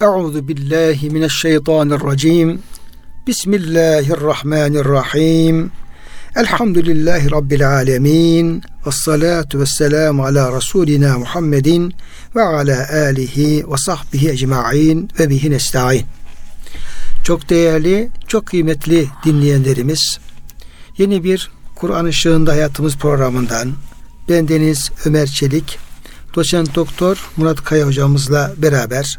Euzu billahi mineşşeytanirracim. Bismillahirrahmanirrahim. Elhamdülillahi Rabbil alemin. Ve salatu ve selamu ala Resulina Muhammedin ve ala alihi ve sahbihi ecma'in ve bihi nesta'in. Çok değerli, çok kıymetli dinleyenlerimiz, yeni bir Kur'an ışığında hayatımız programından bendeniz Ömer Çelik, doçent doktor Murat Kaya hocamızla beraber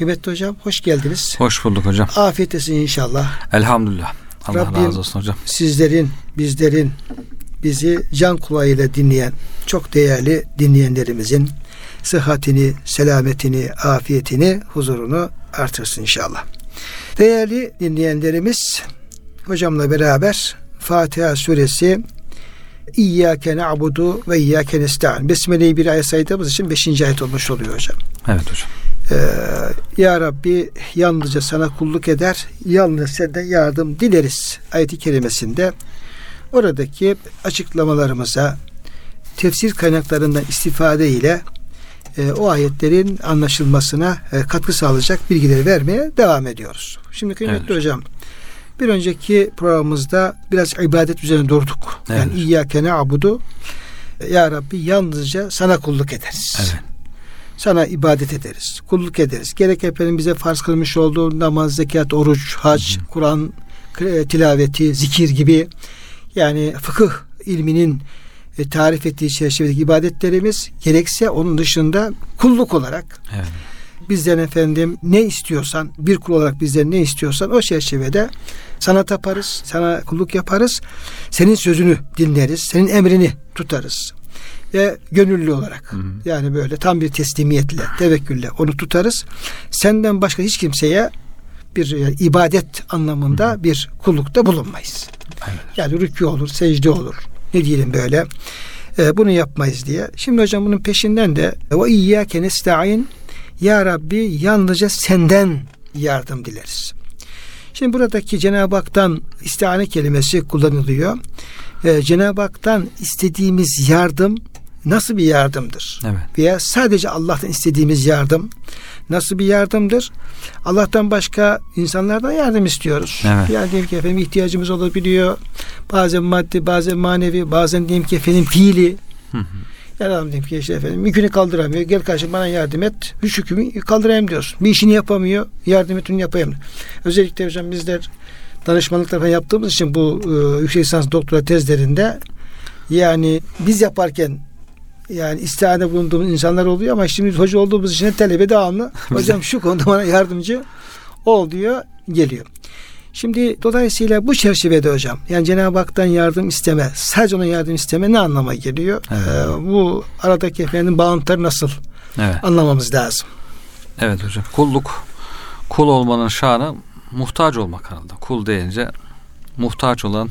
Kıymetli hocam hoş geldiniz. Hoş bulduk hocam. Afiyet olsun inşallah. Elhamdülillah. Allah Rabbim, razı olsun hocam. Sizlerin, bizlerin, bizi can kulağıyla dinleyen çok değerli dinleyenlerimizin sıhhatini, selametini, afiyetini, huzurunu artırsın inşallah. Değerli dinleyenlerimiz hocamla beraber Fatiha suresi İyyâke na'budu ve iyyâke nesta'in. Besmele'yi bir ayet saydığımız için beşinci ayet olmuş oluyor hocam. Evet hocam. Ee, ya Rabbi yalnızca sana kulluk eder, yalnız senden yardım dileriz ayeti kerimesinde oradaki açıklamalarımıza tefsir kaynaklarından istifade ile e, o ayetlerin anlaşılmasına e, katkı sağlayacak bilgileri vermeye devam ediyoruz. Şimdi kıymetli Evet. hocam bir önceki programımızda biraz ibadet üzerine durduk. Evet. Yani İyyâke na'budu Ya Rabbi yalnızca sana kulluk ederiz. Evet. Sana ibadet ederiz, kulluk ederiz. Gerek efendim bize farz kılmış olduğu namaz, zekat, oruç, hac, Kur'an e, tilaveti, zikir gibi yani fıkıh ilminin e, tarif ettiği çerçevedeki ibadetlerimiz gerekse onun dışında kulluk olarak Evet. bizden efendim ne istiyorsan bir kul olarak bizden ne istiyorsan o çerçevede sana taparız, sana kulluk yaparız. Senin sözünü dinleriz, senin emrini tutarız. Ve gönüllü olarak yani böyle tam bir teslimiyetle, tevekkülle onu tutarız. Senden başka hiç kimseye bir yani ibadet anlamında bir kullukta bulunmayız. Evet. Yani rükû olur, secde olur. Ne diyelim böyle. Ee, bunu yapmayız diye. Şimdi hocam bunun peşinden de ve iyyâke nesta'in ya Rabbi yalnızca senden yardım dileriz. Şimdi buradaki Cenab-ı Hak'tan istihane kelimesi kullanılıyor. Ee, Cenab-ı Hak'tan istediğimiz yardım nasıl bir yardımdır? Evet. Veya sadece Allah'tan istediğimiz yardım nasıl bir yardımdır? Allah'tan başka insanlardan yardım istiyoruz. Evet. Yani diyelim ki efendim ihtiyacımız olabiliyor. Bazen maddi, bazen manevi, bazen diyelim ki efendim fiili. Yani adam diyelim ki işte efendim yükünü kaldıramıyor. Gel karşı bana yardım et. Üç yükümü kaldırayım diyorsun. Bir işini yapamıyor. Yardım et onu yapayım. Özellikle hocam bizler danışmanlıklar falan yaptığımız için bu e, yüksek lisans doktora tezlerinde yani biz yaparken yani istihane bulunduğumuz insanlar oluyor ama şimdi hoca olduğumuz için talebe devamlı hocam şu konuda bana yardımcı ol diyor geliyor. Şimdi dolayısıyla bu çerçevede hocam yani Cenab-ı Hak'tan yardım isteme sadece ona yardım isteme ne anlama geliyor? Evet. Ee, bu aradaki efendim bağıntıları nasıl Evet. anlamamız lazım. Evet hocam. Kulluk kul olmanın şanı muhtaç olmak herhalde. Kul deyince muhtaç olan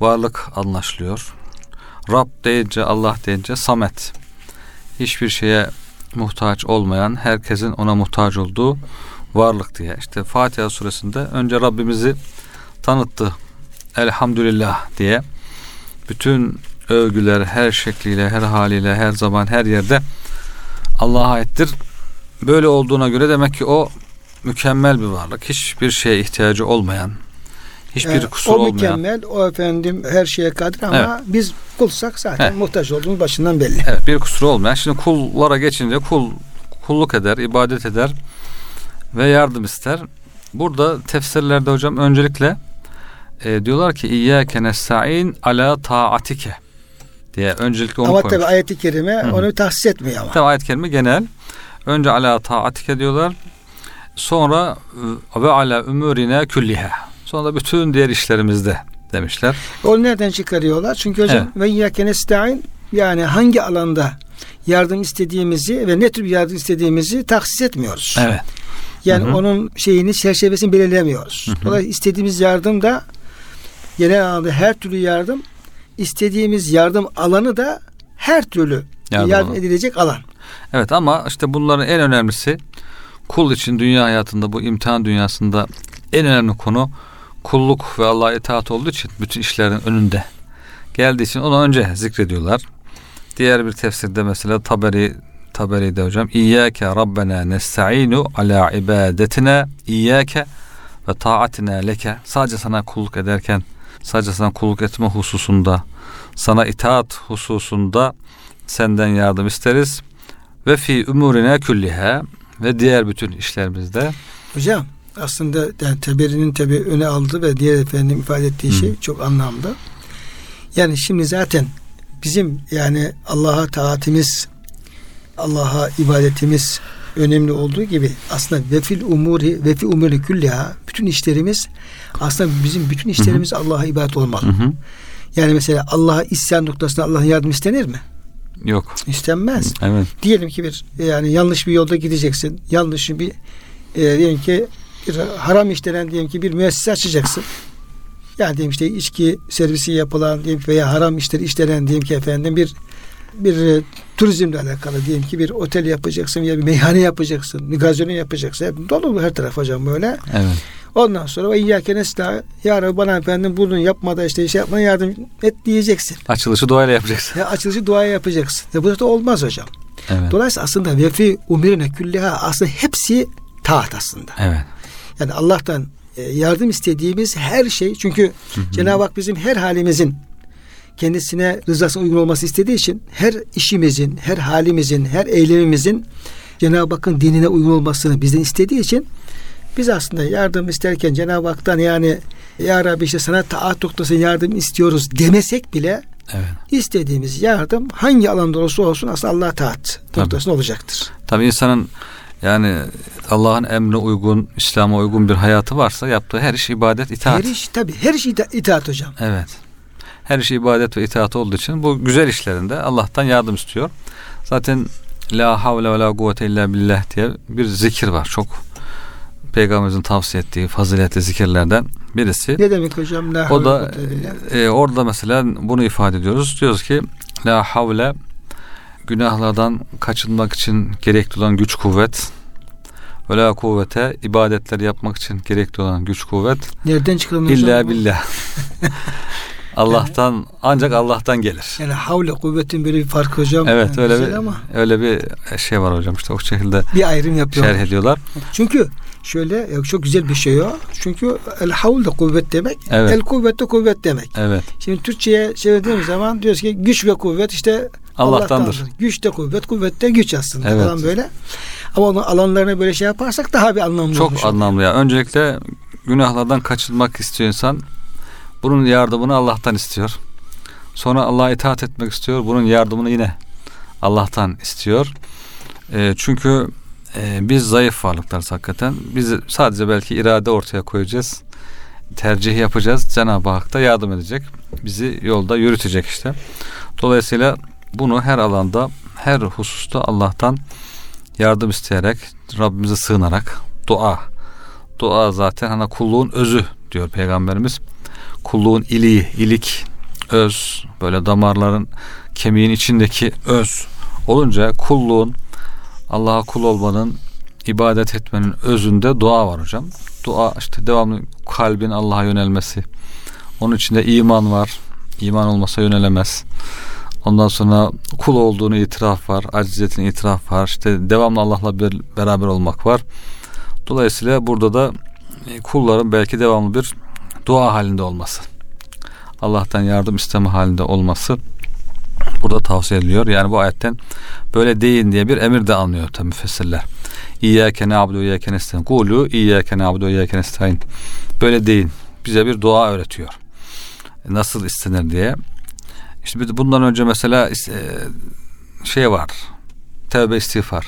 varlık anlaşılıyor. Rab deyince Allah deyince Samet. Hiçbir şeye muhtaç olmayan, herkesin ona muhtaç olduğu varlık diye. İşte Fatiha suresinde önce Rabbimizi tanıttı. Elhamdülillah diye. Bütün övgüler her şekliyle, her haliyle, her zaman, her yerde Allah'a aittir. Böyle olduğuna göre demek ki o mükemmel bir varlık. Hiçbir şeye ihtiyacı olmayan, hiçbir kusur o olmayan. mükemmel, o efendim her şeye kadir ama Evet. biz kulsak zaten Evet. muhtaç olduğumuz başından belli. Evet, bir kusuru olmayan. Şimdi kullara geçince kul kulluk eder, ibadet eder ve yardım ister. Burada tefsirlerde hocam öncelikle e, diyorlar ki İyyâke nesta'in ala taatike diye öncelikle onu ama koymuş. tabi ayeti kerime Hı onu tahsis etmiyor ama. Tabi ayet kelime genel. Önce ala taatike diyorlar. Sonra e, ve ala umurina külliha. Sonra bütün diğer işlerimizde demişler. Onu nereden çıkarıyorlar? Çünkü hocam ve iyyâke nesta'in yani hangi alanda yardım istediğimizi ve ne tür bir yardım istediğimizi taksis etmiyoruz. Evet. Yani Hı hı. onun şeyini çerçevesini belirlemiyoruz. Hı hı. Dolayısıyla istediğimiz yardım da genel anlamda her türlü yardım istediğimiz yardım alanı da her türlü Yardım yardım, edilecek alan. Evet ama işte bunların en önemlisi kul için dünya hayatında bu imtihan dünyasında en önemli konu kulluk ve Allah'a itaat olduğu için bütün işlerin önünde geldiği için onu önce zikrediyorlar. Diğer bir tefsirde mesela Taberi Taberi'de hocam İyyâke Rabbena nesta'inu ala ibadetina İyyâke ve taatina leke sadece sana kulluk ederken sadece sana kulluk etme hususunda sana itaat hususunda senden yardım isteriz ve fi umurine külliha ve diğer bütün işlerimizde Hocam aslında yani Teberi'nin tabi öne aldığı ve diğer efendim ifade ettiği Hı. şey çok anlamlı. Yani şimdi zaten bizim yani Allah'a taatimiz, Allah'a ibadetimiz önemli olduğu gibi aslında vefil umuri vefi umuri külliha bütün işlerimiz aslında bizim bütün işlerimiz Allah'a ibadet olmalı. Hı hı. Yani mesela Allah'a isyan noktasında Allah'ın yardım istenir mi? yok. İstenmez. Evet. Diyelim ki bir yani yanlış bir yolda gideceksin. Yanlış bir e, diyelim ki bir haram işlenen diyelim ki bir müessese açacaksın. Yani diyelim işte içki servisi yapılan diyelim veya haram işleri işlenen diyelim ki efendim bir bir e, turizmle alakalı diyelim ki bir otel yapacaksın ya bir meyhane yapacaksın, bir gazino yapacaksın. Hep dolu her taraf hocam böyle. Evet. Ondan sonra ve iyyâke ya Rabbi bana efendim bunu yapmada işte şey yapmana yardım et diyeceksin. Açılışı duayla yapacaksın. Ya açılışı duaya yapacaksın. Ya bu da olmaz hocam. Evet. Dolayısıyla aslında vefi umirine külliha aslında hepsi taat aslında. Evet. Yani Allah'tan e, yardım istediğimiz her şey çünkü Cenab-ı Hak bizim her halimizin kendisine rızasına uygun olması istediği için her işimizin, her halimizin, her eylemimizin Cenab-ı Hakk'ın dinine uygun olmasını bizden istediği için biz aslında yardım isterken Cenab-ı Hak'tan yani Ya Rabbi işte sana taat noktasında yardım istiyoruz demesek bile Evet. istediğimiz yardım hangi alanda olursa olsun aslında Allah'a taat noktasında olacaktır. Tabii insanın yani Allah'ın emrine uygun, İslam'a uygun bir hayatı varsa yaptığı her iş ibadet, itaat. Her iş tabi her iş ita- itaat hocam. Evet. Her iş ibadet ve itaat olduğu için bu güzel işlerinde Allah'tan yardım istiyor. Zaten La havle ve la kuvvete illa billah diye bir zikir var. Çok Peygamberimizin tavsiye ettiği faziletli zikirlerden birisi. Ne demek hocam? La O da e, orada mesela bunu ifade ediyoruz. Diyoruz ki la havle günahlardan kaçınmak için gerekli olan güç kuvvet ve la kuvvete ibadetleri yapmak için gerekli olan güç kuvvet Nereden hocam? illa billah. Allah'tan ancak Allah'tan gelir. Yani havle kuvvetin böyle bir farkı hocam. Evet Yani öyle bir ama öyle bir şey var hocam işte o şekilde bir ayrım yapıyor. şerh ediyorlar. Çünkü şöyle çok güzel bir şey o. Çünkü el havl de kuvvet demek. Evet. El kuvvet de kuvvet demek. Evet. Şimdi Türkçe'ye çevirdiğimiz zaman diyoruz ki güç ve kuvvet işte Allah'tandır. Güç de kuvvet, kuvvet de güç aslında Evet. falan böyle. Ama onun alanlarına böyle şey yaparsak daha bir anlamlı Çok olmuş anlamlı ya. Öncelikle günahlardan kaçınmak istiyor insan. Bunun yardımını Allah'tan istiyor. Sonra Allah'a itaat etmek istiyor. Bunun yardımını yine Allah'tan istiyor. E, çünkü e, biz zayıf varlıklarız hakikaten. Biz sadece belki irade ortaya koyacağız. Tercih yapacağız. Cenab-ı Hak da yardım edecek. Bizi yolda yürütecek işte. Dolayısıyla bunu her alanda, her hususta Allah'tan yardım isteyerek, Rabbimize sığınarak dua. Dua zaten hani kulluğun özü diyor Peygamberimiz. Kulluğun iliği, ilik, öz, böyle damarların kemiğin içindeki öz olunca kulluğun Allah'a kul olmanın, ibadet etmenin özünde dua var hocam. Dua işte devamlı kalbin Allah'a yönelmesi. Onun içinde iman var. İman olmasa yönelemez. Ondan sonra kul olduğunu itiraf var. Aciziyetin itiraf var. İşte devamlı Allah'la bir, beraber olmak var. Dolayısıyla burada da e, kulların belki devamlı bir dua halinde olması. Allah'tan yardım isteme halinde olması burada tavsiye ediliyor. Yani bu ayetten böyle deyin diye bir emir de anlıyor tabi müfessirler. İyyâke na'budu ve iyyâke nestaîn. Kulu iyyâke na'budu ve iyyâke nestaîn. Böyle deyin. Bize bir dua öğretiyor. E, Nasıl istenir diye. İşte bir bundan önce mesela e, şey var. Tevbe istiğfar.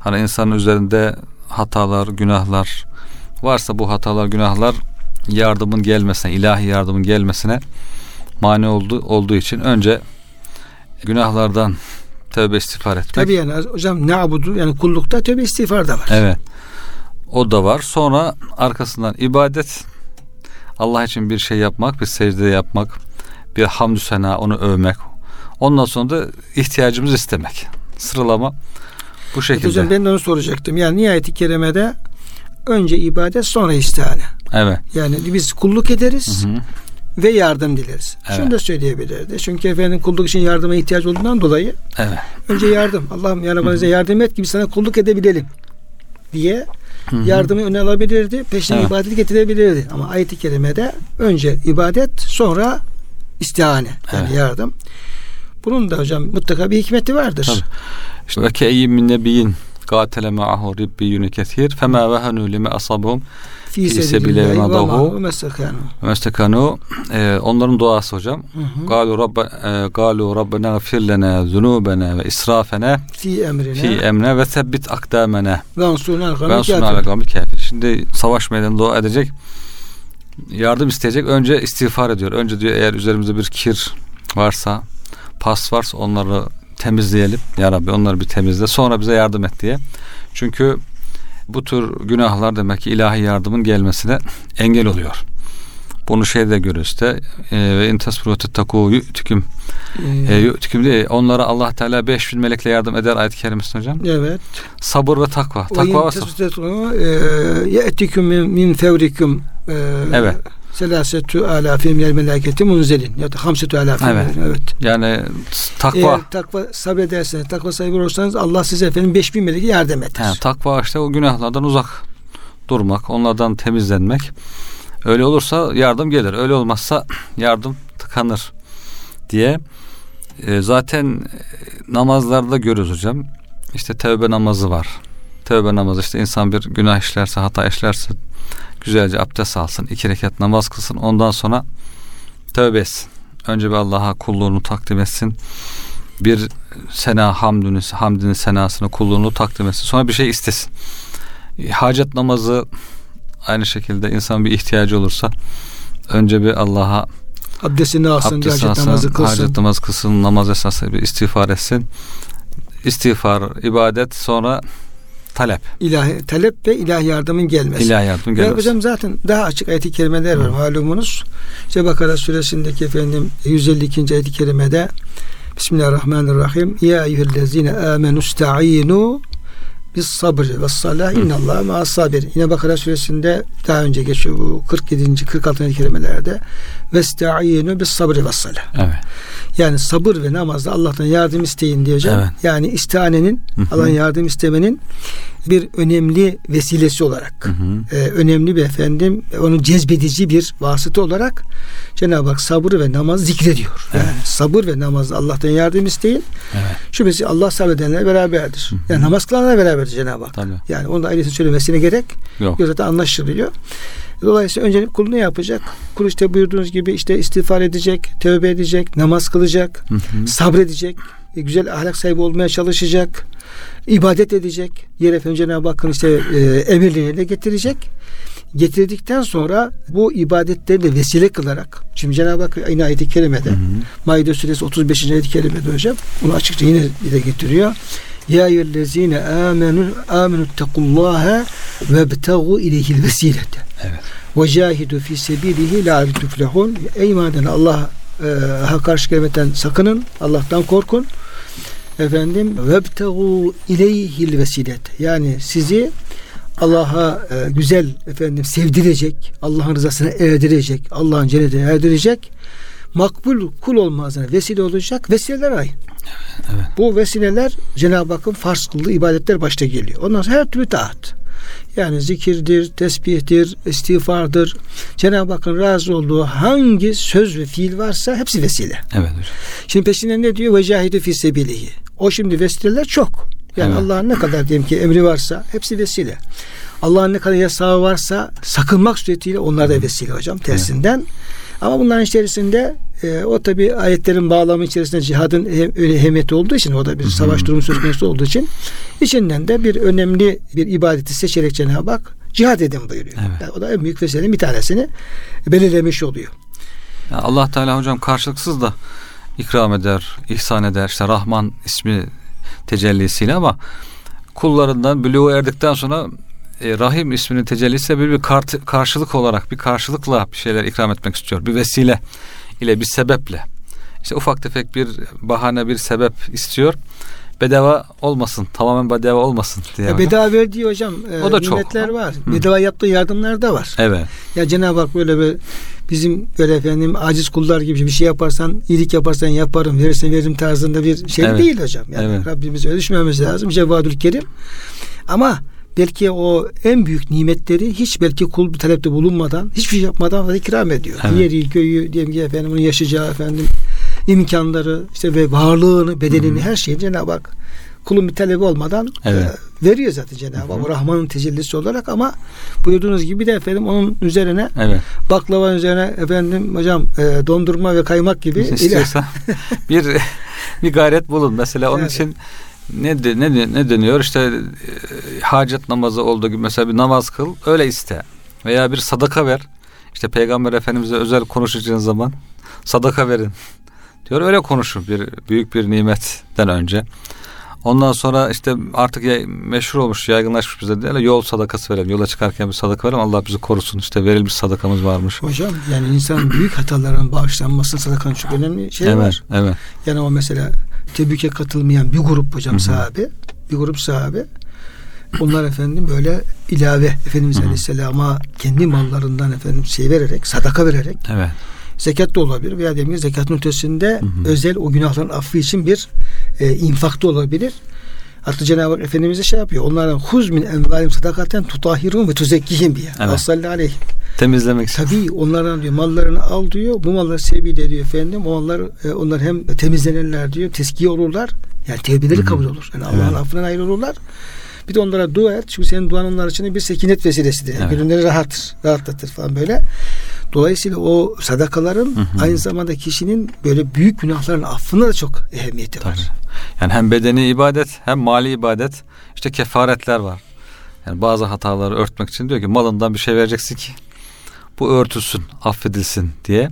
Hani insanın üzerinde hatalar, günahlar varsa bu hatalar, günahlar yardımın gelmesine, ilahi yardımın gelmesine mani oldu, olduğu için önce günahlardan tövbe istiğfar etmek. Tabii yani hocam ne abudu yani kullukta tövbe istiğfar da var. Evet. O da var. Sonra arkasından ibadet Allah için bir şey yapmak, bir secde yapmak, bir hamdü sena onu övmek. Ondan sonra da ihtiyacımızı istemek. Sıralama bu şekilde. Hocam ben de onu soracaktım. Yani nihayeti kerimede önce ibadet sonra istihane. Evet. Yani biz kulluk ederiz. Hı hı. ve yardım dileriz. Evet. Şunu da söyleyebilirdi. Çünkü efendim kulluk için yardıma ihtiyaç olduğundan dolayı Evet. önce yardım. Allah'ım yani bana bize yardım et gibi sana kulluk edebilelim diye Hı hı. yardımı öne alabilirdi. Peşine Evet. ibadeti getirebilirdi. Ama ayet-i kerimede önce ibadet sonra istihane yani Evet. yardım. Bunun da hocam mutlaka bir hikmeti vardır. Tabii. İşte ve keyyim min nebiyin قاتل معه ربيون كثير فما وهنوا لما أصابهم Fi Fi sebilillahi sebiyle ve nadahu. ma'hu mestekanu. ومستكانوا e, onların duası hocam. Hı hı. قالوا رب e, قالوا ربنا اغفر لنا ذنوبنا وإسرافنا Fi emrine في أمرنا وثبت أقدامنا ve ansurna ve ansurna ala kavmil kafir. Şimdi savaş meydanında dua edecek. Yardım isteyecek. Önce istiğfar ediyor. Önce diyor eğer üzerimizde bir kir varsa, pas varsa onları temizleyelim. Ya Rabbi onları bir temizle. Sonra bize yardım et diye. Çünkü bu tür günahlar demek ki ilahi yardımın gelmesine engel oluyor. Bunu şeyde görüyoruz de e, ve tettaku yu'tikum e, yu'tikum diye onlara Allah Teala 5000 melekle yardım eder ayet-i kerimesinde hocam. Evet. Sabır ve takva. Takva ve sabır. Min, min fevrikum e, Evet. selasetu alafim minel meleketi munzelin ya da hamsetu alafim Evet. evet. Yani takva. Eğer takva sabrederseniz, takva sahibi olursanız Allah size efendim 5000 meleki yardım eder. He, takva işte o günahlardan uzak durmak, onlardan temizlenmek. Öyle olursa yardım gelir. Öyle olmazsa yardım tıkanır diye. E, zaten namazlarda görürüz hocam. İşte tevbe namazı var. Tevbe namazı işte insan bir günah işlerse, hata işlerse güzelce abdest alsın, iki rekat namaz kılsın. Ondan sonra tövbe etsin. Önce bir Allah'a kulluğunu takdim etsin. Bir sena hamdünü, hamdini senasını, kulluğunu takdim etsin. Sonra bir şey istesin. E, Hacet namazı aynı şekilde insan bir ihtiyacı olursa önce bir Allah'a Abdestini alsın, abdest hacet alsın, namazı kılsın. hacet namazı kılsın, namaz esnasında bir istiğfar etsin. İstiğfar, ibadet, sonra talep. İlahi, talep ve ilahi yardımın gelmesi. İlahi yardım Ya gelmesi. hocam zaten daha açık ayet-i kerimeler var malumunuz. İşte Bakara suresindeki efendim 152. ayet-i kerimede Bismillahirrahmanirrahim. Ya eyyühellezine amenu sta'inu bis sabri ve salah innallaha ma'as sabir. Yine Bakara suresinde daha önce geçiyor bu 47. 46. ayet-i kerimelerde ve sta'inu bis sabri ve salah. Evet. Yani sabır ve namazda Allah'tan yardım isteyin diye hocam. Evet. Yani istihanenin Hı hı. Allah'ın yardım istemenin bir önemli vesilesi olarak Hı hı. e, önemli bir efendim onu cezbedici bir vasıta olarak Cenab-ı Hak sabır ve namaz zikrediyor. Evet. Yani sabır ve namazda Allah'tan yardım isteyin. Evet. Şüphesiz Allah sabredenlerle beraberdir. Hı hı. Yani namaz kılanlarla beraberdir Cenab-ı Hak. Tabii. Yani onu da ayrıca söylemesine gerek yok. Zaten anlaşılıyor. Dolayısıyla önce kul ne yapacak? Kul işte buyurduğunuz gibi işte istiğfar edecek, tövbe edecek, namaz kılacak, Hı hı. sabredecek, e, güzel ahlak sahibi olmaya çalışacak, ibadet edecek. Yer efendim Cenab-ı Hakk'ın işte e, emirlerini de getirecek. Getirdikten sonra bu ibadetleri de vesile kılarak şimdi Cenab-ı Hak aynı ayet-i kerimede Hı hı. Maide suresi 35. ayet-i kerimede hocam bunu açıkça yine de getiriyor. Ya eyyühellezine amenu amenu tequllaha ve betagu ileyhil vesilete. Ve cahidu fi sebilihi la'alleküm tuflihun. Ey iman eden Allah e, karşı gelmekten sakının. Allah'tan korkun. Efendim vebtegu ileyhil vesilet. Yani sizi Allah'a e, güzel efendim sevdirecek, Allah'ın rızasına erdirecek, Allah'ın cennetine erdirecek makbul kul olmazına vesile olacak vesileler arayın. Evet. Bu vesileler Cenab-ı Hakk'ın farz kıldığı ibadetler başta geliyor. Ondan sonra her türlü taat. Yani zikirdir, tesbihtir, istiğfardır. Cenab-ı Hakk'ın razı olduğu hangi söz ve fiil varsa hepsi vesile. Evet. Şimdi peşinden ne diyor? Ve cahidu fi sebilihi. O şimdi vesileler çok. Yani Evet. Allah'ın ne kadar diyelim ki emri varsa hepsi vesile. Allah'ın ne kadar yasağı varsa sakınmak suretiyle onlar da vesile hocam tersinden. Ama bunların içerisinde e, o tabi ayetlerin bağlamı içerisinde cihadın hemiyeti olduğu için o da bir savaş durumu söz konusu olduğu için içinden de bir önemli bir ibadeti seçerek Cenab-ı Hak cihad edin buyuruyor. Evet. Yani o da en büyük vesilenin bir tanesini belirlemiş oluyor. Ya Allah Teala hocam karşılıksız da ikram eder, ihsan eder. İşte Rahman ismi tecellisiyle ama kullarından bülüğü erdikten sonra e, Rahim isminin tecellisi bir, bir kart, karşılık olarak bir karşılıkla bir şeyler ikram etmek istiyor. Bir vesile ile bir sebeple. İşte ufak tefek bir bahane bir sebep istiyor. Bedava olmasın. Tamamen bedava olmasın diye. Ya bedava verdiği hocam e, o da nimetler çok. var. Hı. Bedava yaptığı yardımlar da var. Evet. Ya Cenab-ı Hak böyle bir bizim böyle efendim aciz kullar gibi bir şey yaparsan, iyilik yaparsan yaparım, verirsen veririm tarzında bir şey evet. değil hocam. Yani evet. Rabbimiz öyle düşünmemiz lazım. Cevadül Kerim. Ama belki o en büyük nimetleri hiç belki kul bir talepte bulunmadan, hiçbir şey yapmadan da ikram ediyor. Evet. Yeri, göğü, diyelim ki efendim onun yaşayacağı efendim imkanları işte ve varlığını, bedenini, Hı-hı. her şeyi Cenab-ı Hak kulun bir talebi olmadan evet. e, veriyor zaten Cenab-ı Hak. Rahman'ın tecellisi olarak ama buyurduğunuz gibi de efendim onun üzerine evet. baklava üzerine efendim hocam e, dondurma ve kaymak gibi istiyorsa bir bir gayret bulun. Mesela onun evet. için ne de, ne ne deniyor işte e, hacet namazı olduğu gibi mesela bir namaz kıl öyle iste veya bir sadaka ver. İşte Peygamber Efendimiz'e özel konuşacağın zaman sadaka verin diyor öyle konuşur bir büyük bir nimetten önce. Ondan sonra işte artık ya, meşhur olmuş, yaygınlaşmış bize de yol sadakası verelim. Yola çıkarken bir sadaka verelim. Allah bizi korusun. İşte verilmiş sadakamız varmış. Hocam yani insan büyük hataların bağışlanması sadakanın çok önemli şey evet, var. Evet. Yani o mesela tebüke katılmayan bir grup hocam Hı-hı. sahabe, bir grup sahabe Bunlar efendim böyle ilave Efendimiz Hı-hı. Aleyhisselam'a kendi mallarından efendim şey vererek, sadaka vererek evet. Zekat da olabilir veya demin zekatın ötesinde Hı-hı. özel o günahların affı için bir e, infak da olabilir. Hatta Cenab-ı Hak Efendimiz de şey yapıyor. Onlardan huz min envalim sadakaten tutahirun ve tuzekkihim diye. Evet. Sallallahu aleyhi. Temizlemek için. Tabii onlardan diyor mallarını al diyor. Bu mallar sebebiyle diyor efendim. O mallar e, onlar hem temizlenirler diyor. Teskiye olurlar. Yani tevbeleri kabul olur. Yani Allah'ın evet. affından ayrılırlar. Bir de onlara dua et. Çünkü senin duan onlar için bir sekinet vesilesidir. Yani evet. Gönülleri rahattır. Rahatlatır falan böyle. Dolayısıyla o sadakaların hı hı. aynı zamanda kişinin böyle büyük günahların affına da çok ehemmiyeti var. Tabii. Yani hem bedeni ibadet hem mali ibadet. İşte kefaretler var. Yani bazı hataları örtmek için diyor ki malından bir şey vereceksin ki bu örtülsün, affedilsin diye.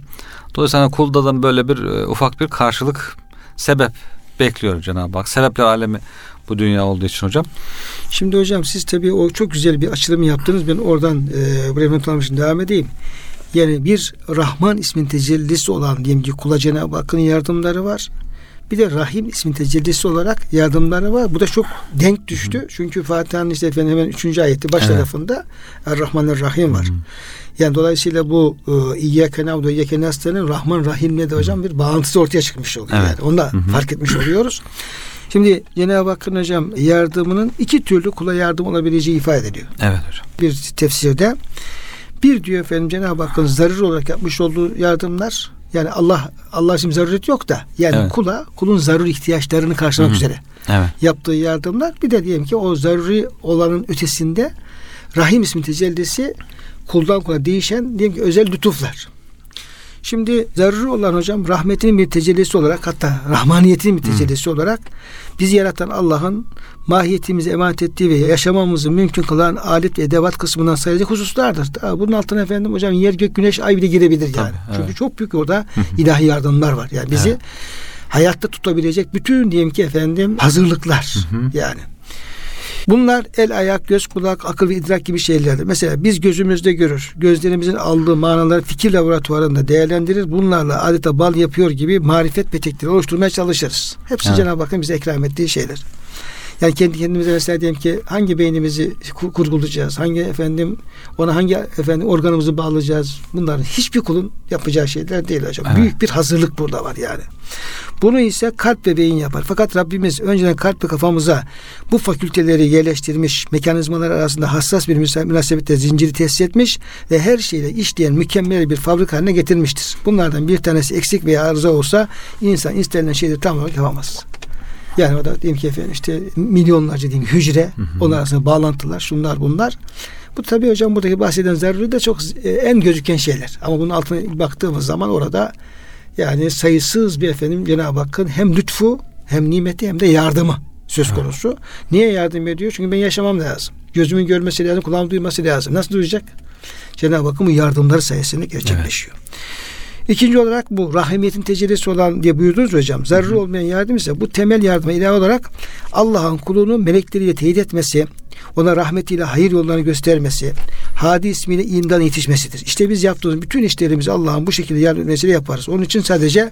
Dolayısıyla kulda da böyle bir e, ufak bir karşılık sebep bekliyor Cenab-ı Hak. Sebepler alemi bu dünya olduğu için hocam. Şimdi hocam siz tabii o çok güzel bir açılım yaptınız. Ben oradan e, buraya not devam edeyim. Yani bir Rahman ismin tecellisi olan diyelim ki kula Cenab-ı Hakk'ın yardımları var. Bir de Rahim ismin tecellisi olarak yardımları var. Bu da çok denk düştü. Hı. Çünkü Fatiha'nın işte efendim hemen üçüncü ayeti baş evet. tarafında Er-Rahman Rahim var. Hı. Yani dolayısıyla bu e, İyyâke navdu İyyâke nasta'nın Rahman Rahim'le de hocam bir bağıntısı ortaya çıkmış oluyor. Evet. Yani. Onu da hı. fark etmiş oluyoruz. Şimdi Cenab-ı Hakk'ın hocam yardımının iki türlü kula yardım olabileceği ifade ediliyor. Evet hocam. Bir tefsirde bir diyor efendim Cenab-ı Hakk'ın zarur olarak yapmış olduğu yardımlar yani Allah Allah için zaruret yok da yani evet. kula kulun zarur ihtiyaçlarını karşılamak Hı-hı. üzere evet. yaptığı yardımlar bir de diyelim ki o zaruri olanın ötesinde Rahim ismi tecellisi kuldan kula değişen diyelim ki özel lütuflar. Şimdi zaruri olan hocam rahmetinin bir tecellisi olarak hatta rahmaniyetinin bir tecellisi hmm. olarak bizi yaratan Allah'ın mahiyetimizi emanet ettiği ve yaşamamızı mümkün kılan alet ve edevat kısmından sayılacak hususlardır. Bunun altına efendim hocam yer gök güneş ay bile girebilir yani. Tabii, evet. Çünkü çok büyük orada ilahi yardımlar var. Yani bizi evet. hayatta tutabilecek bütün diyelim ki efendim hazırlıklar yani. Bunlar el, ayak, göz, kulak, akıl ve idrak gibi şeylerdir. Mesela biz gözümüzde görür. Gözlerimizin aldığı manaları fikir laboratuvarında değerlendirir. Bunlarla adeta bal yapıyor gibi marifet petekleri oluşturmaya çalışırız. Hepsi evet. Cenab-ı Hakk'ın bize ikram ettiği şeyler. Yani kendi kendimize mesela diyelim ki hangi beynimizi kurgulayacağız? Hangi efendim ona hangi efendim organımızı bağlayacağız? Bunların hiçbir kulun yapacağı şeyler değil hocam. Evet. Büyük bir hazırlık burada var yani. Bunu ise kalp ve beyin yapar. Fakat Rabbimiz önceden kalp ve kafamıza bu fakülteleri yerleştirmiş, mekanizmalar arasında hassas bir münasebette zinciri tesis etmiş ve her şeyle işleyen mükemmel bir fabrika haline getirmiştir. Bunlardan bir tanesi eksik veya arıza olsa insan istenilen şeyleri tam olarak yapamaz. Yani o da diyelim ki efendim işte milyonlarca diyeyim hücre, hı hı. onlar arasında bağlantılar, şunlar bunlar. Bu tabii hocam buradaki bahseden zaruri de çok e, en gözüken şeyler. Ama bunun altına baktığımız zaman orada yani sayısız bir efendim Cenab-ı Hakk'ın hem lütfu hem nimeti hem de yardımı söz konusu. Evet. Niye yardım ediyor? Çünkü ben yaşamam lazım. Gözümün görmesi lazım, kulağım duyması lazım. Nasıl duyacak? Cenab-ı Hakk'ın bu yardımları sayesinde gerçekleşiyor. Evet. İkinci olarak bu rahimiyetin tecellisi olan diye buyurdunuz hocam. Zararı olmayan yardım ise bu temel yardıma ilave olarak Allah'ın kulunu melekleriyle teyit etmesi, ona rahmetiyle hayır yollarını göstermesi, hadi ismiyle imdan yetişmesidir. İşte biz yaptığımız bütün işlerimizi Allah'ın bu şekilde yardım etmesiyle yaparız. Onun için sadece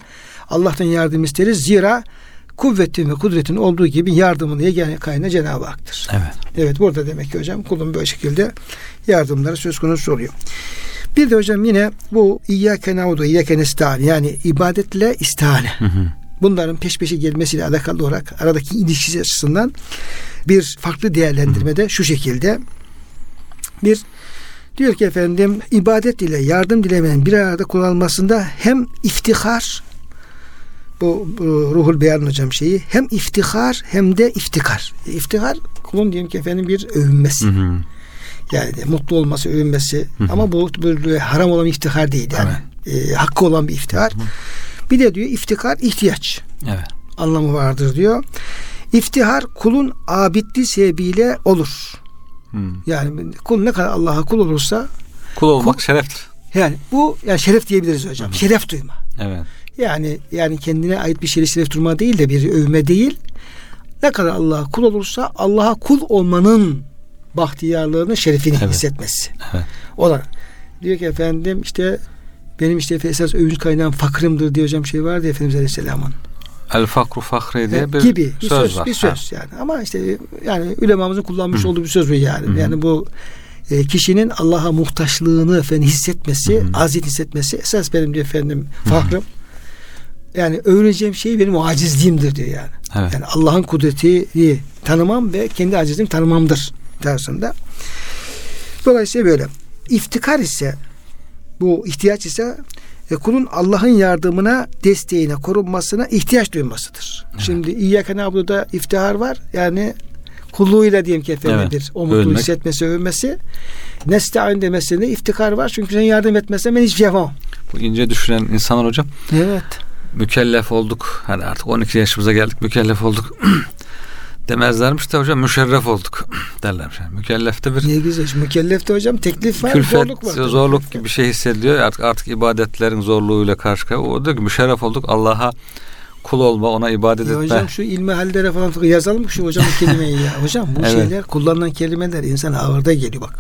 Allah'tan yardım isteriz. Zira kuvvetin ve kudretin olduğu gibi yardımın yegane kaynağı Cenab-ı Hak'tır. Evet. Evet burada demek ki hocam kulun böyle şekilde yardımları söz konusu oluyor. Bir de hocam yine bu İyyâke na'budu, İyyâke nesta'in yani ibadetle istihane. Bunların peş peşe gelmesiyle alakalı olarak aradaki ilişkisi açısından bir farklı değerlendirmede şu şekilde bir diyor ki efendim ibadet ile yardım dilemenin bir arada kullanılmasında hem iftihar bu, bu ruhul beyan hocam şeyi hem iftihar hem de iftikar. İftihar kulun diyelim ki efendim bir övünmesi. Hı hı. Yani de mutlu olması, övünmesi. Ama bu böyle haram olan iftihar değil yani. E, hakkı olan bir iftihar. Bir de diyor iftikar ihtiyaç Evet. anlamı vardır diyor. İftihar kulun abidli sebebiyle olur. Hı. Yani kul ne kadar Allah'a kul olursa Kul olmak Kul- şereftir. yani bu yani şeref diyebiliriz hocam. Şeref duyma. Evet. Yani yani kendine ait bir şeyle şeref durma değil de bir övme değil. Ne kadar Allah'a kul olursa Allah'a kul olmanın bahtiyarlığını, şerefini Evet. hissetmesi. Evet. O da diyor ki efendim işte benim işte esas övünç kaynağım fakırımdır diye hocam şey vardı Efendimiz Aleyhisselam'ın. El fakru fahre diye bir, gibi bir söz, söz, var. bir söz yani. Ama işte yani ulemamızın kullanmış olduğu bir söz bu yani. Hı. Yani bu e, kişinin Allah'a muhtaçlığını efendim hissetmesi, Hı. aziyet hissetmesi esas benim diyor efendim fakrım. Yani övüneceğim şey benim o acizliğimdir diyor yani. Evet. Yani Allah'ın kudretini tanımam ve kendi acizliğimi tanımamdır tarzında. Dolayısıyla böyle. İftikar ise bu ihtiyaç ise e, kulun Allah'ın yardımına, desteğine, korunmasına ihtiyaç duymasıdır. Şimdi İyyâke na'budu'da iftihar var. Yani kulluğuyla diyelim ki efendim Evet. bir o mutluluğu hissetmesi, övünmesi. Nesta'in demesinde iftikar var. Çünkü sen yardım etmezsen ben hiçbir şey yapamam. Bu ince düşünen insanlar hocam Evet. mükellef olduk. Hani artık 12 yaşımıza geldik mükellef olduk. Demezlermiş de hocam müşerref olduk derlermiş. Yani mükellefte bir Ne güzel. Mükellefte hocam teklif var, külfet, zorluk var. zorluk gibi bir şey hissediyor. Artık artık ibadetlerin zorluğuyla karşı karşıya. O diyor ki müşerref olduk Allah'a kul olma, ona ibadet Ya etme. hocam şu ilmi hallere falan yazalım şu hocam bu kelimeyi ya. Hocam bu Evet. şeyler kullanılan kelimeler insan ağırda geliyor bak.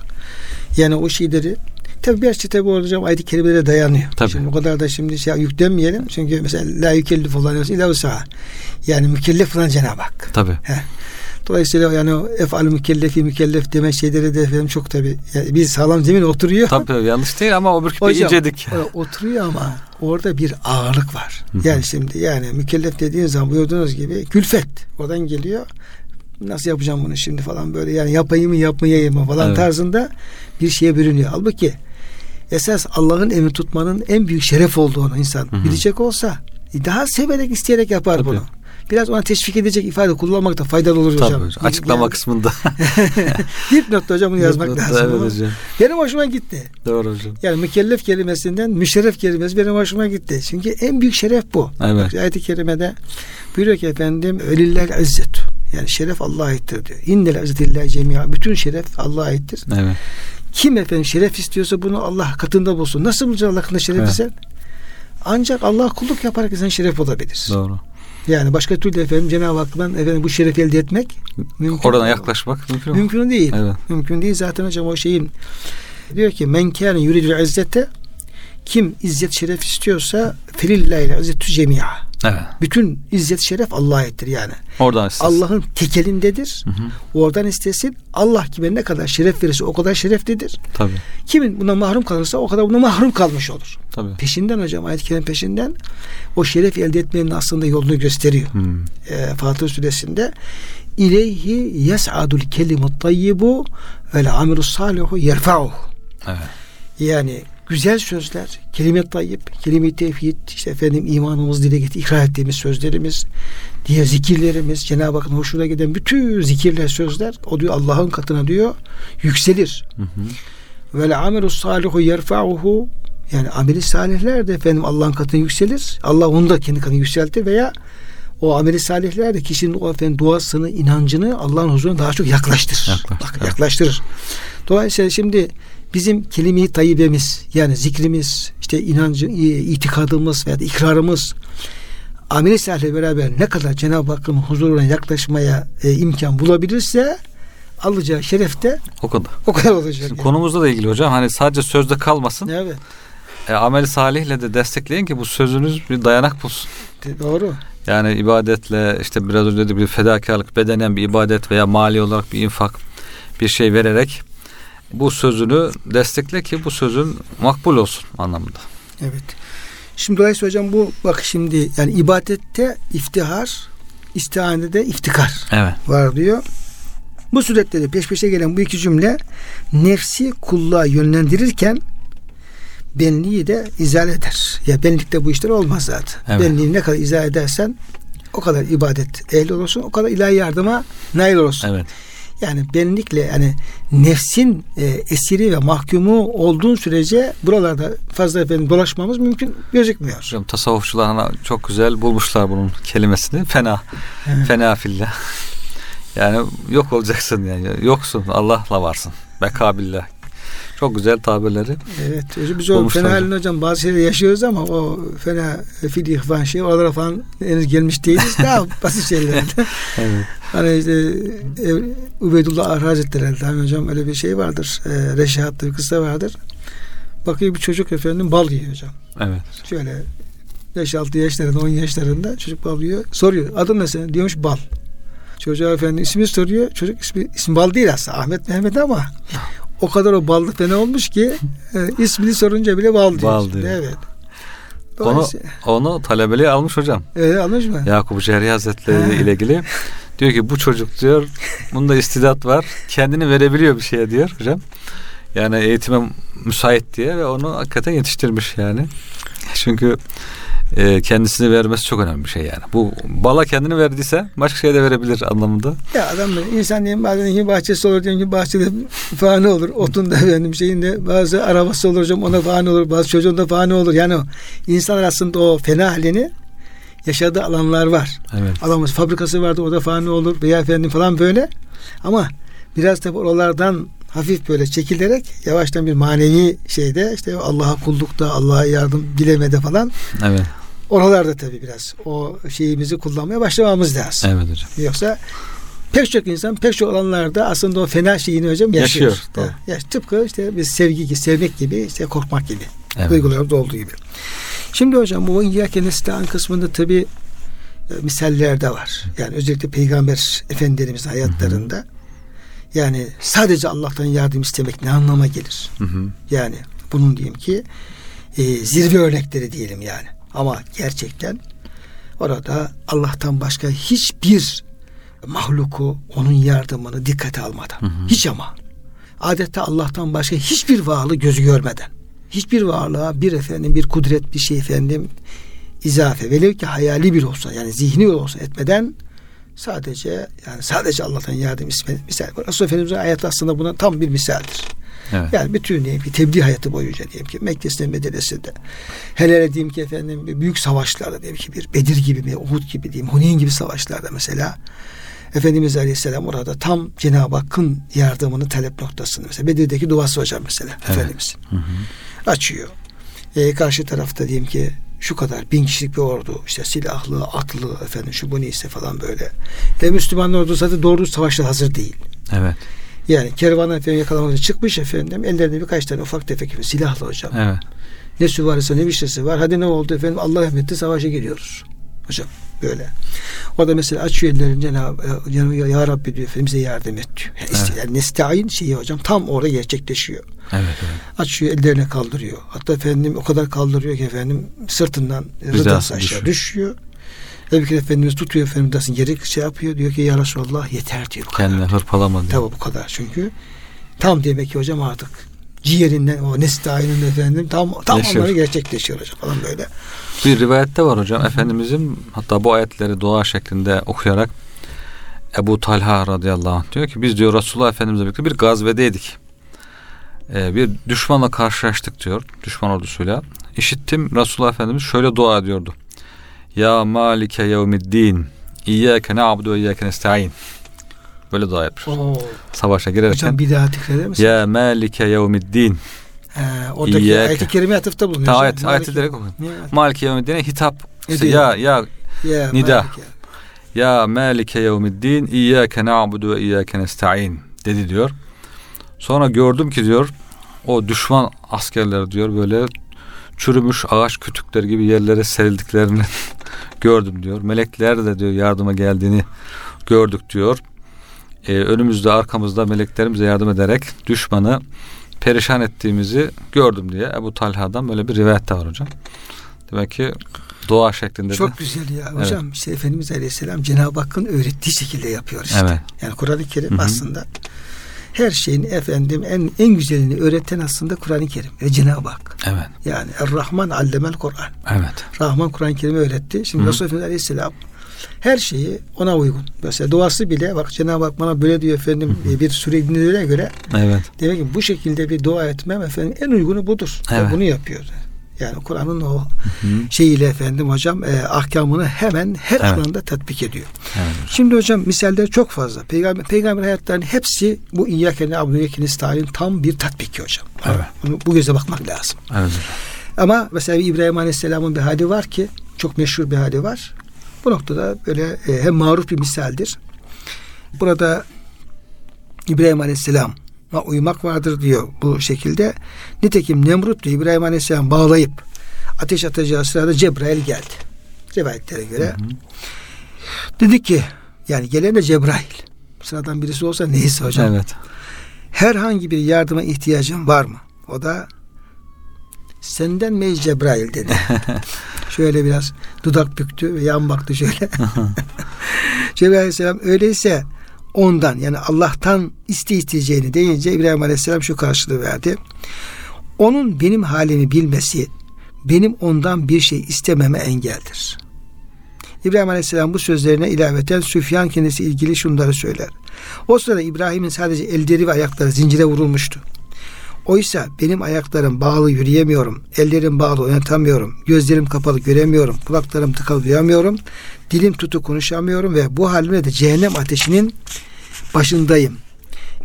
Yani o şeyleri tabi biraz tabi hocam ayet-i kerimelere dayanıyor. Tabii. Şimdi o kadar da şimdi şey yüklenmeyelim. Çünkü mesela la yükellif olan illa usaha. Yani mükellef olan Cenab-ı Hak. Tabii. Dolayısıyla yani efal mükellefi mükellef deme şeyleri de efendim çok tabi yani bir sağlam zemin oturuyor. Tabii yanlış değil ama bir Hocam, incedik. oturuyor ama orada bir ağırlık var. Yani şimdi yani mükellef dediğin zaman buyurduğunuz gibi külfet oradan geliyor. Nasıl yapacağım bunu şimdi falan böyle yani yapayım mı yapmayayım mı falan Evet. tarzında bir şeye bürünüyor. Halbuki esas Allah'ın emri tutmanın en büyük şeref olduğunu insan bilecek olsa daha severek isteyerek yapar Tabii. bunu. Biraz ona teşvik edecek ifade kullanmakta faydalı olur Tabii hocam. hocam. Açıklama Yani, kısmında. dipnotta hocam bunu yazmak Evet lazım. Ama hocam. Benim hoşuma gitti. Doğru hocam. Yani mükellef kelimesinden müşerref kelimesi benim hoşuma gitti. Çünkü en büyük şeref bu. Evet. Ayet-i kerimede buyuruyor ki efendim öliller izzet. Yani şeref Allah'a aittir diyor. İnnel izzetillah cemia. Bütün şeref Allah'a aittir. Evet. Kim efendim şeref istiyorsa bunu Allah katında bulsun. Nasıl bulacaksın Allah katında şerefi Evet. sen? Ancak Allah kulluk yaparak insan şeref olabilir. Doğru. Yani başka türlü efendim Cenab-ı Hak'tan efendim bu şerefi elde etmek mümkün. Oradan yaklaşmak mümkün mü? Mümkün değil. Evet. Mümkün değil zaten hocam o şeyin diyor ki men kâne yuridul izzete kim izzet şeref istiyorsa felillahil izzetü cemia. Evet. Bütün izzet şeref Allah'a aittir yani. Oradan istesin. Allah'ın tekelindedir. Hı hı. Oradan istesin. Allah kime ne kadar şeref verirse o kadar şereflidir. Tabii. Kimin buna mahrum kalırsa o kadar buna mahrum kalmış olur. Tabii. Peşinden hocam ayet-i kerim peşinden o şeref elde etmenin aslında yolunu gösteriyor. Hmm. E, Fatır suresinde İleyhi yes'adul kelimut tayyibu vel amelus salihu yerfa'uhu. Evet. Yani güzel sözler, kelime tayyip, kelime tevhid, işte efendim imanımız dile getir, ikrar ettiğimiz sözlerimiz, diğer zikirlerimiz, Cenab-ı Hakk'ın hoşuna giden bütün zikirler, sözler, o diyor Allah'ın katına diyor yükselir. Vel amelus salihu yerfa'uhu yani ameli salihler de efendim Allah'ın katına yükselir. Allah onu da kendi katına yükseltir veya o ameli salihler de kişinin o efendim duasını, inancını Allah'ın huzuruna daha çok yaklaştırır. Yaklaştırır. Bak, yaklaştırır. Dolayısıyla şimdi bizim kelime-i tayyibemiz yani zikrimiz, işte inancı, itikadımız veya ikrarımız ameli sahihle beraber ne kadar Cenab-ı Hakk'ın huzuruna yaklaşmaya e, imkan bulabilirse alacağı şeref de o kadar. O kadar olacak. yani. Konumuzla da ilgili hocam. Hani sadece sözde kalmasın. Evet. E, ameli salihle de destekleyin ki bu sözünüz bir dayanak bulsun. Doğru. Yani ibadetle işte biraz önce de bir fedakarlık bedenen bir ibadet veya mali olarak bir infak bir şey vererek bu sözünü destekle ki bu sözün makbul olsun anlamında. Evet. Şimdi dolayısıyla hocam bu bak şimdi yani ibadette iftihar, istihanede iftikar evet. var diyor. Bu surette de peş peşe gelen bu iki cümle nefsi kulluğa yönlendirirken benliği de izale eder. Ya benlikte bu işler olmaz zaten. Evet. Benliği ne kadar izale edersen o kadar ibadet ehli olursun, o kadar ilahi yardıma nail olursun. Evet. Yani benlikle yani nefsin e, esiri ve mahkumu olduğun sürece buralarda fazla efendim dolaşmamız mümkün gözükmüyor. Hocam tasavvufçular çok güzel bulmuşlar bunun kelimesini. Fena. Evet. Fena fillah. Yani yok olacaksın yani. Yoksun. Allah'la varsın. Bekabillah. Çok güzel tabirleri. Evet. Biz o fena halini hocam bazı şeyleri yaşıyoruz ama o fena fil ihvan şey oralara falan henüz gelmiş değiliz. Daha basit şeyler. evet. Hani işte e, Ubeydullah Ar Hazretleri hani hocam öyle bir şey vardır. E, Reşahatlı bir kısa vardır. Bakıyor bir çocuk efendim bal yiyor hocam. Evet. Şöyle 5-6 yaşlarında 10 yaşlarında çocuk bal yiyor. Soruyor adın ne senin? Diyormuş bal. Çocuğa efendim ismi soruyor. Çocuk ismi, ismi bal değil aslında. Ahmet Mehmet ama o kadar o ballı fena olmuş ki e, ismini sorunca bile bal diyor. Bal diyor. Evet. Onu, onu talebeliğe almış hocam. Evet almış mı? Yakup Cehri Hazretleri ile ilgili. Diyor ki bu çocuk diyor bunda istidat var. Kendini verebiliyor bir şeye diyor hocam. Yani eğitime müsait diye ve onu hakikaten yetiştirmiş yani. Çünkü e, kendisini vermesi çok önemli bir şey yani. Bu bala kendini verdiyse başka şeye de verebilir anlamında. Ya adam insan diyeyim bazen iki bahçesi olur diyelim ki bahçede fani olur. Otun da efendim şeyinde bazı arabası olur hocam ona fani olur. Bazı çocuğun da fani olur. Yani insan aslında o fena halini yaşadığı alanlar var. Evet. Adamın fabrikası vardı o da fani olur veya efendim falan böyle. Ama biraz da oralardan hafif böyle çekilerek yavaştan bir manevi şeyde işte Allah'a kullukta, Allah'a yardım dilemede falan. Evet. Oralarda tabii biraz o şeyimizi kullanmaya başlamamız lazım. Evet hocam. Yoksa pek çok insan pek çok alanlarda aslında o fena şeyini hocam yaşıyor. Yaşıyor. Ya, tıpkı işte biz sevgi, sevmek gibi, işte korkmak gibi. Evet. Duygularımızda olduğu gibi. Şimdi hocam bu İyyâke nesta'an kısmında tabii e, misaller de var. Yani özellikle Peygamber Efendimizin hayatlarında hı hı. yani sadece Allah'tan yardım istemek ne anlama gelir? Hı hı. Yani bunun diyeyim ki e, zirve örnekleri diyelim yani. Ama gerçekten orada Allah'tan başka hiçbir mahluku onun yardımını dikkate almadan. Hı hı. Hiç ama. Adeta Allah'tan başka hiçbir varlığı gözü görmeden. Hiçbir varlığa bir efendim bir kudret bir şey efendim izafe velev ki hayali bir olsa yani zihni olsa etmeden sadece yani sadece Allah'tan yardım ismi misal. Resulullah Efendimiz'in hayatı aslında buna tam bir misaldir. Evet. Yani bütün diyelim ki tebliğ hayatı boyunca diyelim ki Mekke'sinde Medine'sinde hele hele diyeyim ki efendim büyük savaşlarda diyelim ki bir Bedir gibi bir Uhud gibi diyeyim Huneyn gibi savaşlarda mesela Efendimiz Aleyhisselam orada tam Cenab-ı Hakk'ın yardımını talep noktasını mesela Bedir'deki duası hocam mesela evet. Efendimiz hı hı. açıyor. Ee, karşı tarafta diyelim ki şu kadar bin kişilik bir ordu işte silahlı atlı efendim şu bu neyse falan böyle ve Müslüman ordu zaten doğru savaşta hazır değil. Evet. Yani kervanı efendim yakalamak için çıkmış efendim. Ellerinde birkaç tane ufak tefek silahlı hocam. Evet. Ne süvarisi ne bir şeysi var. Hadi ne oldu efendim Allah rahmetli savaşa giriyoruz. Hocam böyle. O da mesela açıyor ellerini Cenab-ı ya, Rabbi diyor Efendimiz'e yardım et diyor. Yani, evet. yani nestaîn şeyi hocam tam orada gerçekleşiyor. Evet, evet. Açıyor ellerine kaldırıyor. Hatta efendim o kadar kaldırıyor ki efendim sırtından rıdası aşağı düşüyor. düşüyor. Ebu Bekir Efendimiz tutuyor Efendimiz'in geri şey yapıyor. Diyor ki ya Resulallah yeter diyor. Kendine hırpalama diyor. Tabi bu kadar çünkü. Tam demek ki hocam artık ciğerinden o nestayının efendim tam tam Yaşıyor. onları gerçekleşiyor hocam falan böyle. Bir rivayette var hocam Efendimizin hatta bu ayetleri dua şeklinde okuyarak Ebu Talha radıyallahu anh diyor ki biz diyor Resulullah Efendimizle birlikte bir gazvedeydik. Ee, bir düşmanla karşılaştık diyor. Düşman ordusuyla. İşittim Resulullah Efendimiz şöyle dua ediyordu. Ya malike yevmiddin İyyâke na'budu ve iyyâke nesta'in. Böyle dua. Oo. Savaşa girerken. Hocam bir daha tekrar eder misin? Ya malike yevmiddin He, oradaki ayet-i kerime atıfta bulunuyor. Ta ayet, Maliki- direkt okuyun. Niye? Maliki yevmiddin'e hitap. Ediyor. Ya ya Ya, Nida. Maliki. ya malike yevmiddin iyyâke na'budu ve iyyâke nesta'in dedi diyor. Sonra gördüm ki diyor o düşman askerler diyor böyle çürümüş ağaç kütükleri gibi yerlere serildiklerini gördüm diyor. Melekler de diyor yardıma geldiğini gördük diyor. Ee, önümüzde arkamızda meleklerimize yardım ederek düşmanı perişan ettiğimizi gördüm diye Ebu Talha'dan böyle bir rivayet de var hocam. Demek ki dua şeklinde Çok de. güzel ya hocam. işte Efendimiz Aleyhisselam Cenab-ı Hakk'ın öğrettiği şekilde yapıyor işte. Evet. Yani Kur'an-ı Kerim Hı hı. aslında her şeyin efendim en en güzelini öğreten aslında Kur'an-ı Kerim ve Cenab-ı Hak. Evet. Yani Er-Rahman allemel Kur'an. Evet. Rahman Kur'an-ı Kerim'i öğretti. Şimdi Hı. Resulullah Efendimiz Aleyhisselam her şeyi ona uygun. Mesela duası bile bak Cenab-ı Hak bana böyle diyor efendim e, bir sure indirilene göre Evet. demek ki bu şekilde bir dua etmem efendim en uygunu budur. Ve Evet. Bunu yapıyor. Yani Kur'an'ın o Hı. şeyiyle efendim hocam e, ahkamını hemen her Evet. alanda tatbik ediyor. Evet. Şimdi hocam misaller çok fazla. Peygamber, peygamber hayatlarının hepsi bu İyyâke ne'abudu ve İyyâke nestaîn tam bir tatbiki hocam. Evet. Bunu bu göze bakmak lazım. Evet. Ama mesela İbrahim Aleyhisselam'ın bir hali var ki çok meşhur bir hali var. Bu noktada böyle e, hem maruf bir misaldir. Burada İbrahim Aleyhisselam'a uymak vardır diyor bu şekilde. Nitekim Nemrut diyor İbrahim Aleyhisselam bağlayıp ateş atacağı sırada Cebrail geldi. Rivayetlere göre. Dedi ki yani gelen de Cebrail. Sıradan birisi olsa neyse hocam. Evet. Herhangi bir yardıma ihtiyacın var mı? O da senden mi Cebrail dedi. şöyle biraz dudak büktü ve yan baktı şöyle. Cebrail aleyhisselam öyleyse ondan yani Allah'tan iste isteyeceğini deyince İbrahim aleyhisselam şu karşılığı verdi. Onun benim halimi bilmesi benim ondan bir şey istememe engeldir. İbrahim Aleyhisselam bu sözlerine ilaveten Süfyan kendisi ilgili şunları söyler. O sırada İbrahim'in sadece elleri ve ayakları zincire vurulmuştu. Oysa benim ayaklarım bağlı yürüyemiyorum, ellerim bağlı oynatamıyorum, gözlerim kapalı göremiyorum, kulaklarım tıkalı duyamıyorum, dilim tutu konuşamıyorum ve bu halimle de cehennem ateşinin başındayım.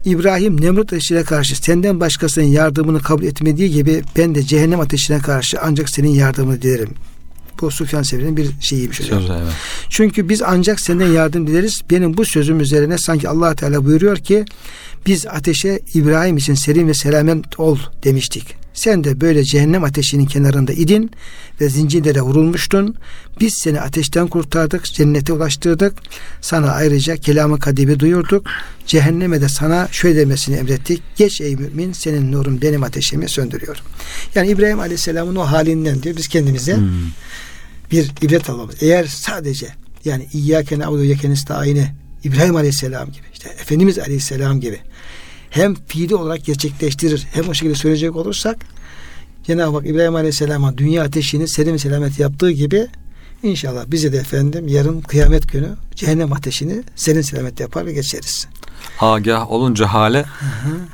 İbrahim Nemrut ateşine karşı senden başkasının yardımını kabul etmediği gibi ben de cehennem ateşine karşı ancak senin yardımını dilerim. Bu Sufyan Sevri'nin bir şeyiymiş. Söz evet. Çünkü biz ancak senden yardım dileriz. Benim bu sözüm üzerine sanki allah Teala buyuruyor ki biz ateşe İbrahim için serin ve selamet ol demiştik. Sen de böyle cehennem ateşinin kenarında idin ve zincirlere vurulmuştun. Biz seni ateşten kurtardık, cennete ulaştırdık. Sana ayrıca kelamı kadibi duyurduk. Cehenneme de sana şöyle demesini emrettik. Geç ey mümin senin nurun benim ateşimi söndürüyor. Yani İbrahim Aleyhisselam'ın o halinden diyor biz kendimize Hmm. bir ibret alalım. Eğer sadece yani İyyâke na'budu ve nestaîn'i İbrahim Aleyhisselam gibi işte Efendimiz Aleyhisselam gibi hem fiili olarak gerçekleştirir hem o şekilde söyleyecek olursak Cenab-ı Hak İbrahim Aleyhisselam'a dünya ateşini selim selamet yaptığı gibi inşallah bize de efendim yarın kıyamet günü cehennem ateşini selim selamet yapar ve geçeriz. Agah olunca hale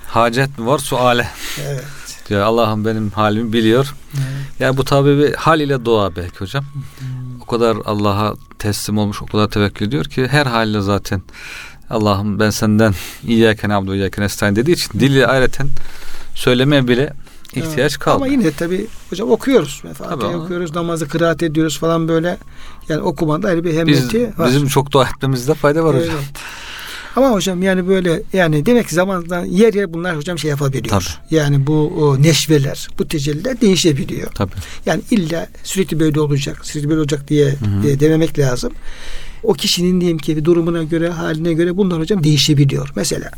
hacet mi var suale. Evet. Diyor Allah'ım benim halimi biliyor. Yani bu tabi bir hal ile dua belki hocam. O kadar Allah'a teslim olmuş, o kadar tevekkül ediyor ki her haliyle zaten Allah'ım ben senden İyyâke na'budu ve iyyâke nestaîn dediği için dili ayreten söylemeye bile ihtiyaç Evet. kalmıyor. Ama yine tabi hocam okuyoruz. Fatiha'yı okuyoruz, namazı kıraat ediyoruz falan böyle. Yani okumanda ayrı bir Biz, hemmeti var. bizim çok dua etmemizde fayda var hocam. Ama hocam yani böyle yani demek ki zamandan yer yer bunlar hocam şey yapabiliyor. Tabii. Yani bu o neşveler, bu tecelliler değişebiliyor. Tabii. Yani illa sürekli böyle olacak, sürekli böyle olacak diye, diye dememek lazım. O kişinin diyelim ki durumuna göre, haline göre bunlar hocam değişebiliyor. Mesela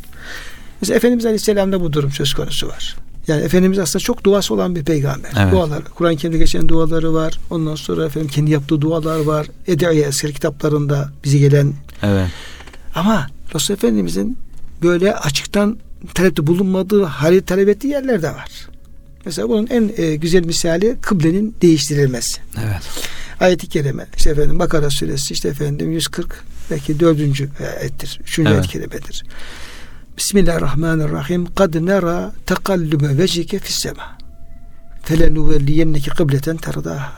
mesela Efendimiz Aleyhisselam'da bu durum söz konusu var. Yani Efendimiz aslında çok duası olan bir peygamber. Evet. Dualar, Kur'an-ı Kerim'de geçen duaları var. Ondan sonra efendim kendi yaptığı dualar var. Ediye eski kitaplarında bize gelen Evet. ama Resul Efendimizin böyle açıktan talepte bulunmadığı, hali talep ettiği yerler de var. Mesela bunun en e, güzel misali kıblenin değiştirilmesi. Evet. Ayet-i kerime işte efendim Bakara suresi işte efendim 140 belki dördüncü ayettir. Üçüncü Evet. ayet-i kerimedir. Bismillahirrahmanirrahim. Kad nera tekallübe vecike fissema. Felenuvelliyenneki kıbleten terdaha.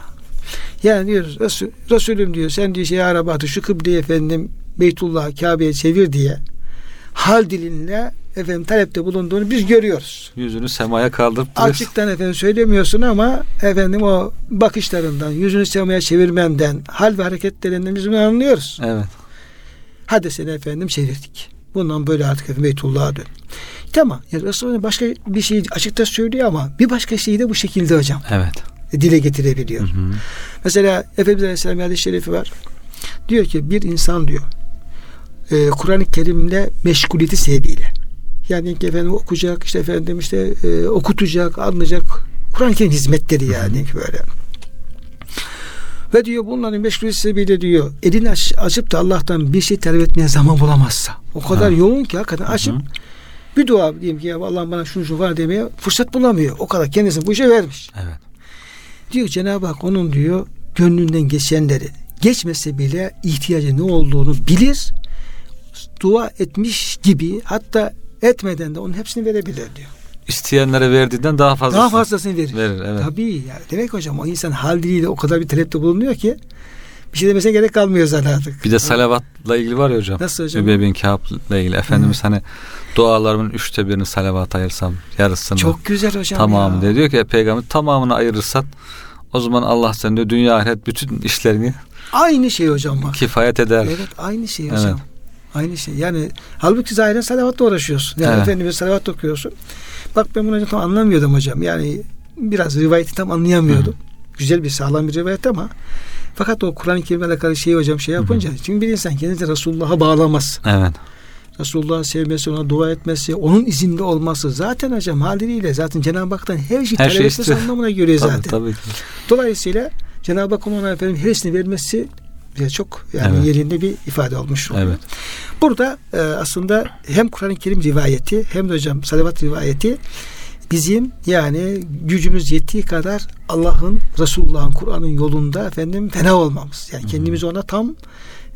Yani diyor Resul, Resulüm diyor sen diyor şey Arabat'ı şu kıbleyi efendim Beytullah Kabe'ye çevir diye hal dilinle efendim talepte bulunduğunu biz görüyoruz. Yüzünü semaya kaldırıp duruyorsun. Açıktan efendim söylemiyorsun ama efendim o bakışlarından, yüzünü semaya çevirmenden, hal ve hareketlerinden biz bunu anlıyoruz. Evet. Hadi seni efendim çevirdik. Bundan böyle artık efendim Beytullah'a dön. Tamam. Ya Resulullah başka bir şey açıkta söylüyor ama bir başka şeyi de bu şekilde hocam Evet. dile getirebiliyor. Hı hı. Mesela Efendimiz Aleyhisselam hadis-i şerifi var. Diyor ki bir insan diyor e, Kur'an-ı Kerim'le meşguliyeti sebebiyle yani ki efendim okuyacak işte efendim işte e, okutacak anlayacak Kur'an-ı Kerim hizmetleri yani böyle. Ve diyor bunların meşguliyeti sebebiyle diyor elini aç, açıp da Allah'tan bir şey talep etmeye zaman bulamazsa o kadar Ha. yoğun ki hakikaten açıp Hı bir dua diyeyim ki ya Allah'ım bana şunu şunu var demeye fırsat bulamıyor. O kadar kendisini bu işe vermiş. Evet. Diyor Cenab-ı Hak onun diyor gönlünden geçenleri geçmese bile ihtiyacı ne olduğunu bilir. Dua etmiş gibi hatta etmeden de onun hepsini verebilir diyor. İsteyenlere verdiğinden daha fazlasını Daha fazlasını verir. verir. Evet. Tabii yani. Demek hocam o insan hal diliyle o kadar bir talepte bulunuyor ki bir şey demesine gerek kalmıyor zaten artık. Bir de salavatla ilgili var ya hocam. Nasıl hocam? Übey bin Kâb'la ilgili. Efendimiz hani dualarımın üçte birini salavat ayırsam yarısını Çok güzel hocam tamamı ya. diyor. Diyor ki peygamber tamamını ayırırsan o zaman Allah sen de dünya ahiret bütün işlerini Aynı şey hocam bak. kifayet eder. Evet aynı şey Evet. Aynı şey. Yani halbuki zahiren salavatla uğraşıyorsun. Yani Evet. Efendimiz salavat okuyorsun. Bak ben bunu tam anlamıyordum hocam. Yani biraz rivayeti tam anlayamıyordum. Güzel bir sağlam bir rivayet ama fakat o Kur'an-ı Kerim'le alakalı şeyi hocam şey yapınca çünkü bir insan kendini Resulullah'a bağlamaz. Evet. Resulullah'ı sevmesi, ona dua etmesi, onun izinde olması zaten hocam haliyle zaten Cenab-ı Hak'tan her şeyi Her talep istiyor. anlamına göre Tabii, zaten. tabii ki. Dolayısıyla Cenab-ı Hak ona efendim heresini vermesi bize çok yani Evet. yerinde bir ifade olmuş oluyor. Evet. Burada e, aslında hem Kur'an-ı Kerim rivayeti hem de hocam salavat rivayeti bizim yani gücümüz yettiği kadar Allah'ın, Resulullah'ın, Kur'an'ın yolunda efendim fena olmamız. Yani kendimizi ona tam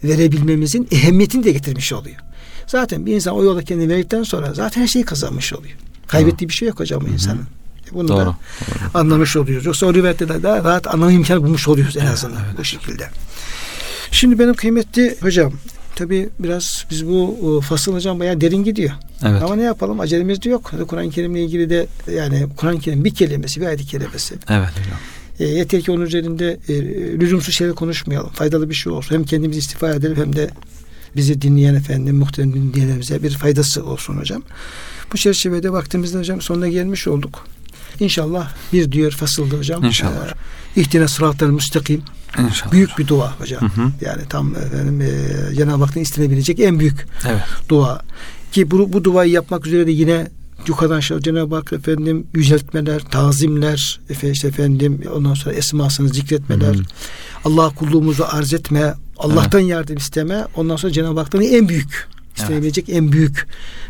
verebilmemizin ehemmiyetini de getirmiş oluyor. Zaten bir insan o yola kendini verdikten sonra zaten her şeyi kazanmış oluyor. Kaybettiği bir şey yok hocam o insanın. Bunu Doğru. da anlamış oluyoruz. Yoksa o rivayette de daha rahat anlama imkanı bulmuş oluyoruz en azından bu şekilde. Şimdi benim kıymetli hocam tabi biraz biz bu o, fasıl hocam bayağı derin gidiyor. Evet. Ama ne yapalım acelemiz de yok. Kur'an-ı Kerim'le ilgili de yani Kur'an-ı Kerim bir kelimesi bir ayet kelimesi. Evet hocam. E, yeter ki onun üzerinde e, lüzumsuz şeyler konuşmayalım. Faydalı bir şey olsun. Hem kendimiz istifade edelim hem de bizi dinleyen efendim muhterem dinleyenlerimize bir faydası olsun hocam. Bu çerçevede vaktimizde hocam sonuna gelmiş olduk. İnşallah bir diğer fasılda hocam. İnşallah. E, İhtine sıratel müstakim. İnşallah. Büyük bir dua hocam. Hı hı. Yani tam efendim e, Cenab-ı Hak'tan istenebilecek en büyük Evet. dua. Ki bu, bu duayı yapmak üzere de yine yukarıdan aşağı Cenab-ı Hak efendim yüceltmeler, tazimler, işte efendim ondan sonra esmasını zikretmeler, Hı hı. Allah kulluğumuzu arz etme, Allah'tan yardım isteme, ondan sonra Cenab-ı Hak'tan en büyük istenebilecek en büyük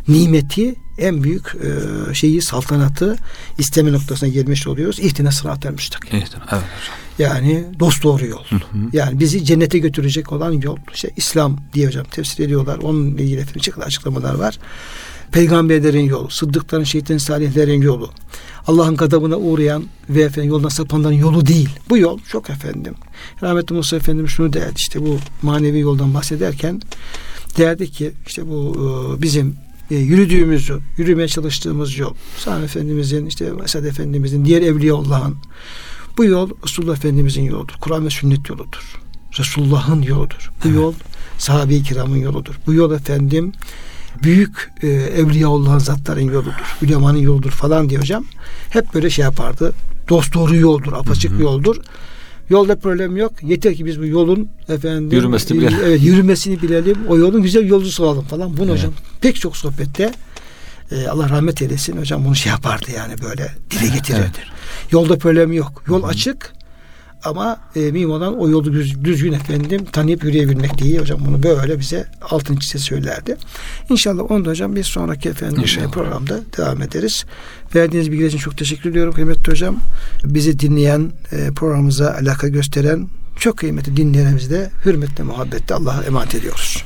nimeti, en büyük e, şeyi, saltanatı isteme noktasına gelmiş oluyoruz. İhtina sıratel müstakim. İyidir. Evet hocam. Yani dost doğru yol. Hı hı. Yani bizi cennete götürecek olan yol. İşte İslam diye hocam tefsir ediyorlar. Onunla ilgili çeşitli açıklamalar var. Peygamberlerin yolu, sıddıkların, şehitlerin, salihlerin yolu. Allah'ın gadabına uğrayan ve efendim yoldan sapanların yolu değil. Bu yol çok efendim. Rahmetli Musa Efendim şunu derdi işte bu manevi yoldan bahsederken derdi ki işte bu e, bizim e, yürüdüğümüz yol, yürümeye çalıştığımız yol. Sami Efendimizin, işte Esad Efendimizin, diğer Evliyaullah'ın bu yol Resulullah Efendimizin yoludur. Kur'an ve sünnet yoludur. Resulullah'ın yoludur. Bu Evet. yol sahabe-i kiramın yoludur. Bu yol efendim büyük e, Evliyaullah'ın zatların yoludur. Ülemanın yoludur falan diye hocam. Hep böyle şey yapardı. Dost doğru yoldur, apaçık Hı hı. yoldur. Yolda problem yok. Yeter ki biz bu yolun efendim Yürümesini e, bilelim. Evet, yürümesini bilelim. O yolun güzel yolcusu olalım falan. Bunu Evet. hocam pek çok sohbette e, Allah rahmet eylesin hocam bunu şey yapardı yani böyle dile getirirdi. Evet. Yolda problem yok. Yol açık ama e, mühim olan o yolu düz, düzgün efendim tanıyıp yürüyebilmek diye hocam bunu böyle bize altın çize söylerdi. İnşallah onu da hocam bir sonraki efendim İnşallah. programda devam ederiz. Verdiğiniz bilgiler için çok teşekkür ediyorum kıymetli hocam. Bizi dinleyen, e, programımıza alaka gösteren çok kıymetli dinleyenlerimizi de hürmetle, muhabbetle Allah'a emanet ediyoruz.